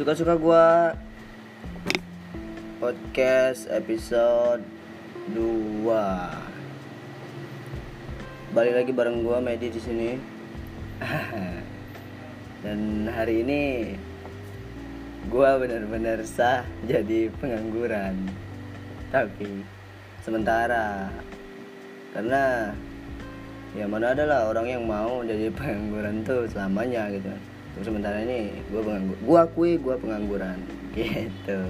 Suka-suka gua podcast episode 2. Balik lagi bareng gua Medi di sini. Dan hari ini gua benar-benar sah jadi pengangguran. Tapi sementara karena ya mana ada lah orang yang mau jadi pengangguran tuh selamanya gitu untuk sementara ini gue penganggur gue akui gue pengangguran. Gitu.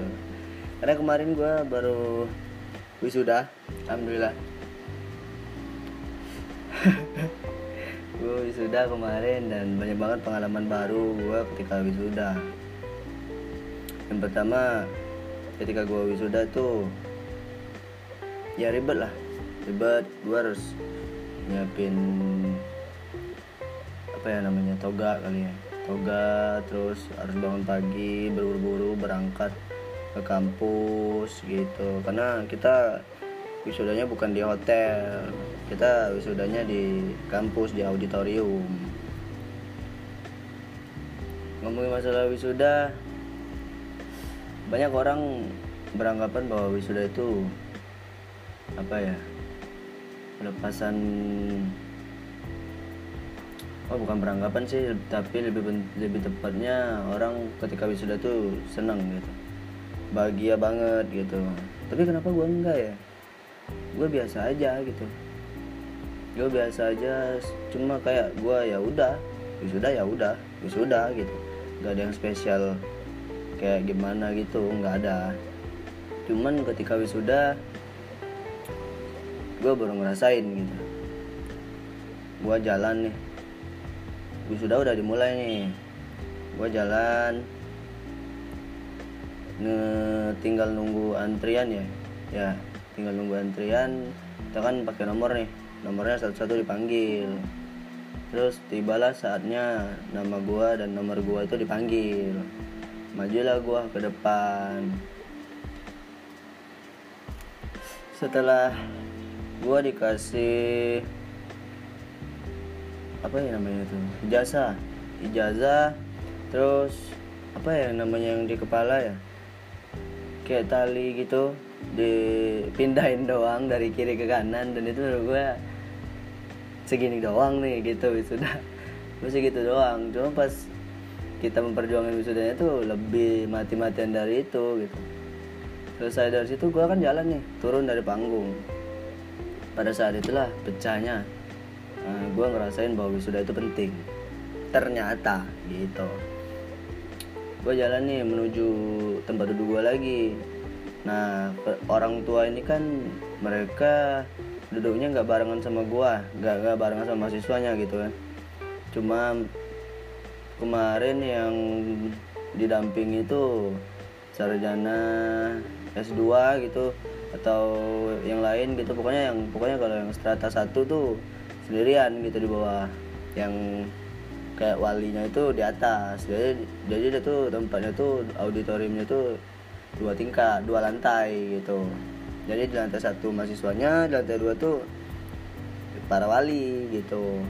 Karena kemarin gue baru wisuda alhamdulillah. Gue wisuda kemarin dan banyak banget pengalaman baru gue ketika wisuda. Yang pertama ketika gue wisuda tuh ya ribet lah. Ribet gue harus nyiapin apa ya namanya toga kali ya toga terus harus bangun pagi berburu-buru berangkat ke kampus gitu. Karena kita wisudanya bukan di hotel kita wisudanya di kampus di auditorium. Ngomongin masalah wisuda banyak orang beranggapan bahwa wisuda itu apa ya pelepasan oh bukan beranggapan sih tapi lebih lebih tepatnya orang ketika wisuda tuh senang gitu. Bahagia banget gitu. Tapi kenapa gue enggak ya? Gue biasa aja gitu. Gue biasa aja cuma kayak gue ya udah wisuda ya udah wisuda gitu. Nggak ada yang spesial kayak gimana gitu nggak ada. Cuman ketika wisuda gue baru ngerasain gitu. Gue jalan nih wisuda udah dimulai nih. Gue jalan. Nge tinggal nunggu antrian ya. Ya tinggal nunggu antrian. Kita kan pakai nomor nih. Nomornya satu-satu dipanggil. Terus tibalah saatnya nama gua dan nomor gua itu dipanggil. Majulah gua ke depan. Setelah gua dikasih apa ya namanya tuh ijazah. Ijazah terus apa ya namanya yang di kepala ya? Kayak tali gitu dipindahin doang dari kiri ke kanan dan itu menurut gue segini doang nih gitu wisuda. Masih gitu doang cuma pas kita memperjuangkan wisudanya tuh lebih mati-matian dari itu gitu. Selesai dari situ gue kan jalan nih turun dari panggung. Pada saat itulah pecahnya nah, gue ngerasain bahwa wisuda itu penting. Ternyata gitu. Gue jalan nih menuju tempat duduk gue lagi. Nah orang tua ini kan mereka duduknya nggak barengan sama gue nggak nggak barengan sama mahasiswanya gitu kan. Cuma kemarin yang didampingi itu sarjana S2 gitu atau yang lain gitu. Pokoknya yang pokoknya kalau yang strata satu tuh sendirian gitu di bawah. Yang kayak walinya itu di atas. Jadi jadi dia tuh tempatnya tuh auditoriumnya tuh dua tingkat dua lantai gitu. Jadi di lantai satu mahasiswanya di lantai dua tuh para wali gitu.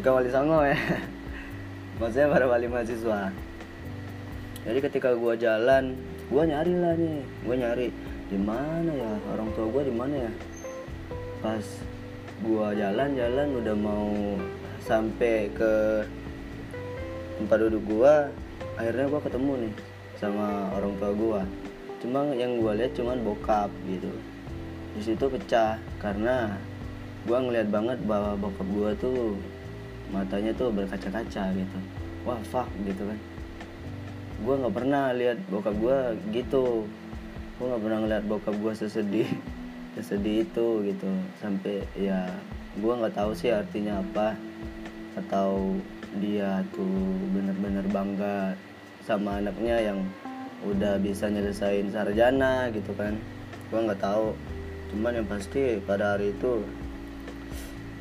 Bukan wali songo ya. Maksudnya para wali mahasiswa. Jadi ketika gua jalan gua nyari lah nih. Gua nyari di mana ya? Orang tua gua di mana ya? Pas gua jalan-jalan udah mau sampai ke tempat duduk gua akhirnya gua ketemu nih sama orang tua gua. Cuma yang gua lihat cuman bokap gitu. Di situ pecah karena gua ngeliat banget bahwa bokap gua tuh matanya tuh berkaca-kaca gitu. Wah fuck gitu kan. Gua nggak pernah lihat bokap gua gitu. Gua nggak pernah ngeliat bokap gua sesedih sesedih itu gitu. Sampai ya gue nggak tahu sih artinya apa. Atau dia tuh bener-bener bangga sama anaknya yang udah bisa nyelesain sarjana gitu kan. Gue nggak tahu. Cuman yang pasti pada hari itu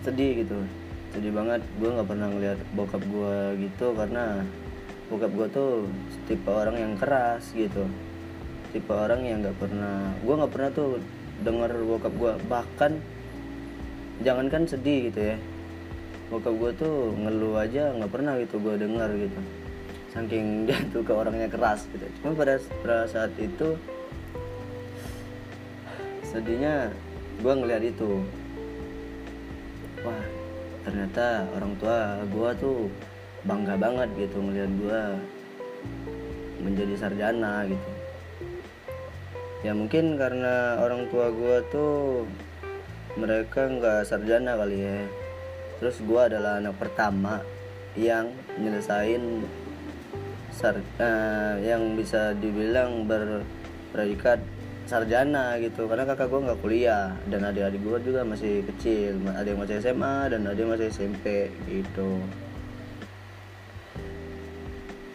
sedih gitu. Sedih banget. Gue nggak pernah ngeliat bokap gue gitu karena bokap gue tuh tipe orang yang keras gitu. Tipe orang yang nggak pernah gue nggak pernah tuh denger bokap gue bahkan jangankan sedih gitu ya. Bokap gue tuh ngeluh aja nggak pernah gitu gue dengar gitu. Saking dia tuh ke orangnya keras gitu. Cuma pada pada saat itu sedihnya gue ngeliat itu. Wah ternyata orang tua gue tuh bangga banget gitu ngeliat gue menjadi sarjana gitu ya mungkin karena orang tua gue tuh mereka nggak sarjana kali ya. Terus gue adalah anak pertama yang nyelesain sar uh, yang bisa dibilang berpredikat sarjana gitu. Karena kakak gue nggak kuliah dan adik-adik gue juga masih kecil. Ada yang masih SMA dan ada yang masih SMP gitu.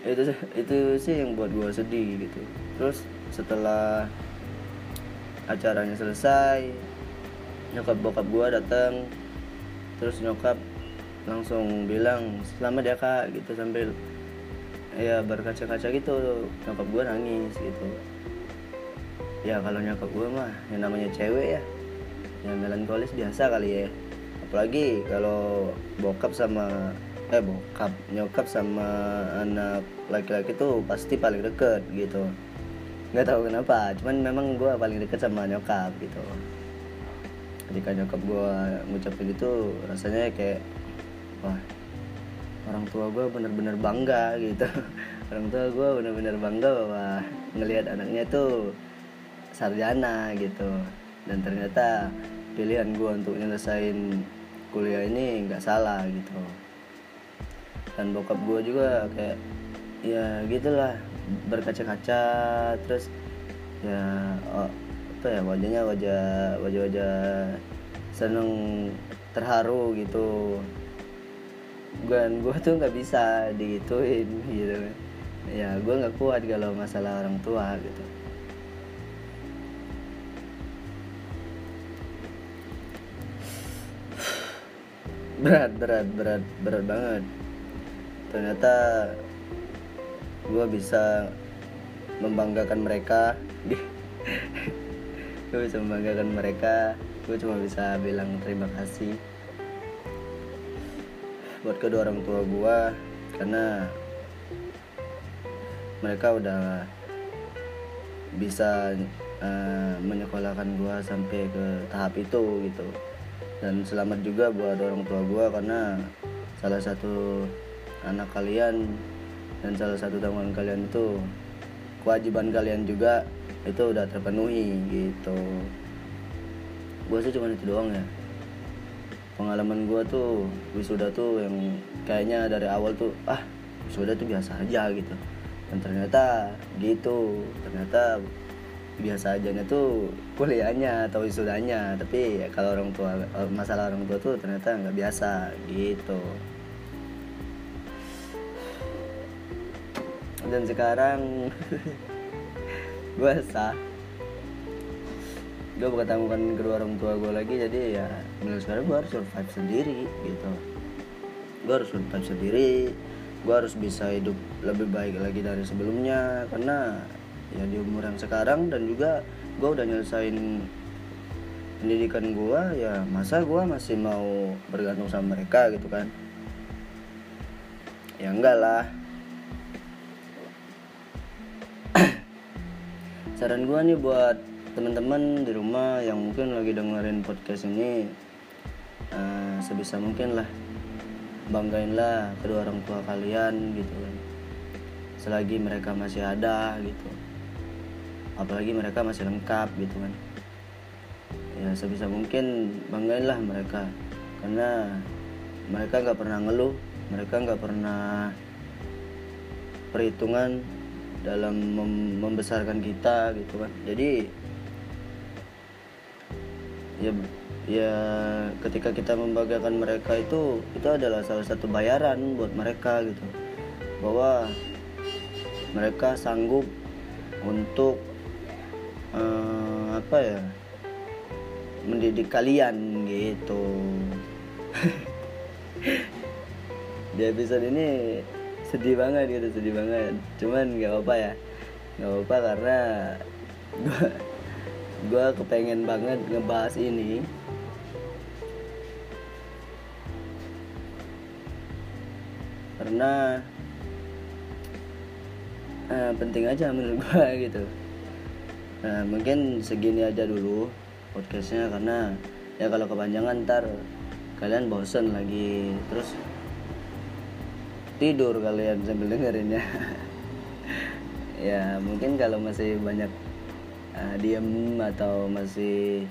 Itu itu sih yang buat gue sedih gitu. Terus setelah acaranya selesai nyokap bokap gue datang terus nyokap langsung bilang selamat ya kak gitu sambil ya berkaca-kaca gitu nyokap gue nangis gitu. Ya kalau nyokap gue mah yang namanya cewek ya yang melankolis biasa kali ya. Apalagi kalau bokap sama eh bokap nyokap sama anak laki-laki tuh pasti paling deket gitu nggak tahu kenapa cuman memang gue paling deket sama nyokap gitu. Ketika nyokap gue ngucapin itu rasanya kayak wah orang tua gue bener-bener bangga gitu. Orang tua gue bener-bener bangga bahwa ngelihat anaknya tuh sarjana gitu. Dan ternyata pilihan gue untuk nyelesain kuliah ini nggak salah gitu. Dan bokap gue juga kayak ya gitulah berkaca-kaca terus ya oh, apa ya wajahnya wajah wajah-wajah seneng terharu gitu. Dan gue tuh nggak bisa digituin gitu. Ya gue nggak kuat kalau masalah orang tua gitu. Berat berat berat berat banget. Ternyata gue bisa membanggakan mereka. Gue bisa membanggakan mereka. Gue cuma bisa bilang terima kasih buat kedua orang tua gue karena mereka udah bisa uh, menyekolahkan gue sampai ke tahap itu gitu. Dan selamat juga buat orang tua gue karena salah satu anak kalian dan salah satu tanggungan kalian itu kewajiban kalian juga itu udah terpenuhi gitu. Gue sih cuma itu doang ya. Pengalaman gue tuh wisuda tuh yang kayaknya dari awal tuh ah wisuda tuh biasa aja gitu. Dan ternyata gitu. Ternyata biasa aja tuh kuliahnya atau wisudanya. Tapi ya, kalau orang tua masalah orang tua tuh ternyata nggak biasa gitu dan sekarang gue sah. Gue berketemukan kedua orang tua gue lagi jadi ya mulai sekarang gue harus survive sendiri gitu. Gue harus survive sendiri. Gue harus bisa hidup lebih baik lagi dari sebelumnya karena ya di umur yang sekarang dan juga gue udah nyelesain pendidikan gue ya masa gue masih mau bergantung sama mereka gitu kan. Ya enggak lah saran gue nih buat teman-teman di rumah yang mungkin lagi dengerin podcast ini uh, sebisa mungkin lah banggainlah kedua orang tua kalian gitu kan. Selagi mereka masih ada gitu. Apalagi mereka masih lengkap gitu kan. Ya sebisa mungkin banggainlah mereka. Karena mereka nggak pernah ngeluh mereka nggak pernah perhitungan dalam mem membesarkan kita gitu kan. Jadi ya ya ketika kita membanggakan mereka itu itu adalah salah satu bayaran buat mereka gitu. Bahwa mereka sanggup untuk uh, apa ya mendidik kalian gitu. Di episode ini sedih banget gitu sedih banget. Cuman nggak apa ya. Nggak apa karena gue kepengen banget ngebahas ini. Karena uh, penting aja menurut gue gitu. Nah mungkin segini aja dulu podcastnya karena ya kalau kepanjangan ntar kalian bosen lagi. Terus tidur kalian sambil dengerinnya ya. Mungkin kalau masih banyak uh, diem atau masih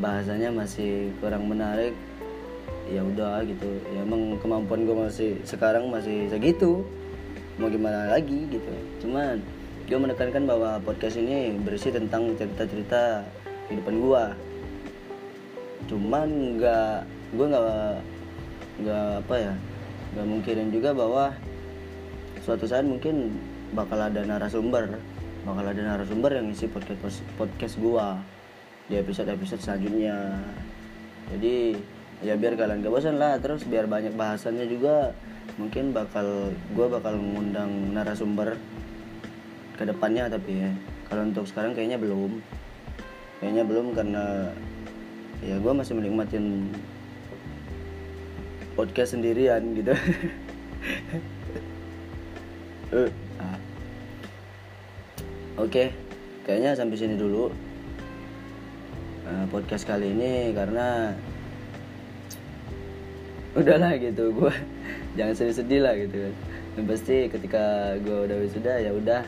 bahasanya masih kurang menarik ya udah gitu. Ya emang kemampuan gue masih sekarang masih segitu. Mau gimana lagi gitu. Cuman gue menekankan bahwa podcast ini berisi tentang cerita-cerita kehidupan gue cuman nggak gue nggak nggak apa ya nggak mungkinin juga bahwa suatu saat mungkin bakal ada narasumber bakal ada narasumber yang isi podcast podcast gua di episode episode selanjutnya. Jadi ya biar kalian gak bosan lah terus biar banyak bahasannya juga mungkin bakal gue bakal mengundang narasumber ke depannya tapi ya kalau untuk sekarang kayaknya belum. Kayaknya belum karena ya gue masih menikmatin podcast sendirian gitu. Uh, ah. oke kayaknya sampai sini dulu uh, podcast kali ini karena udahlah gitu gue jangan sedih-sedih lah gitu kan. Pasti ketika gue udah wisuda ya udah.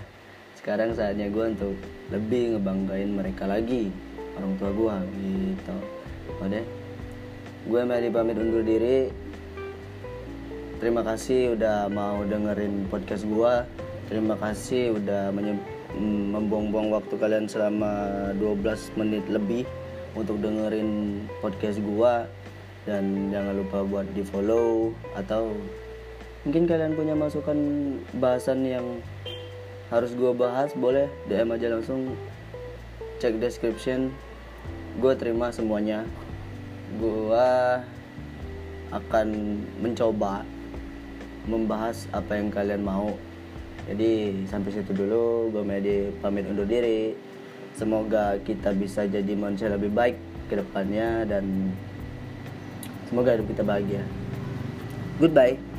Sekarang saatnya gue untuk lebih ngebanggain mereka lagi orang tua gue gitu. Udah gue Meli pamit undur diri terima kasih udah mau dengerin podcast gue terima kasih udah membuang-buang waktu kalian selama 12 menit lebih untuk dengerin podcast gue dan jangan lupa buat di follow atau mungkin kalian punya masukan bahasan yang harus gue bahas boleh DM aja langsung. Cek description. Gue terima semuanya. Gue akan mencoba membahas apa yang kalian mau jadi sampai situ dulu gue Medi pamit undur diri semoga kita bisa jadi manusia lebih baik ke depannya dan Semoga hidup kita bahagia. Goodbye.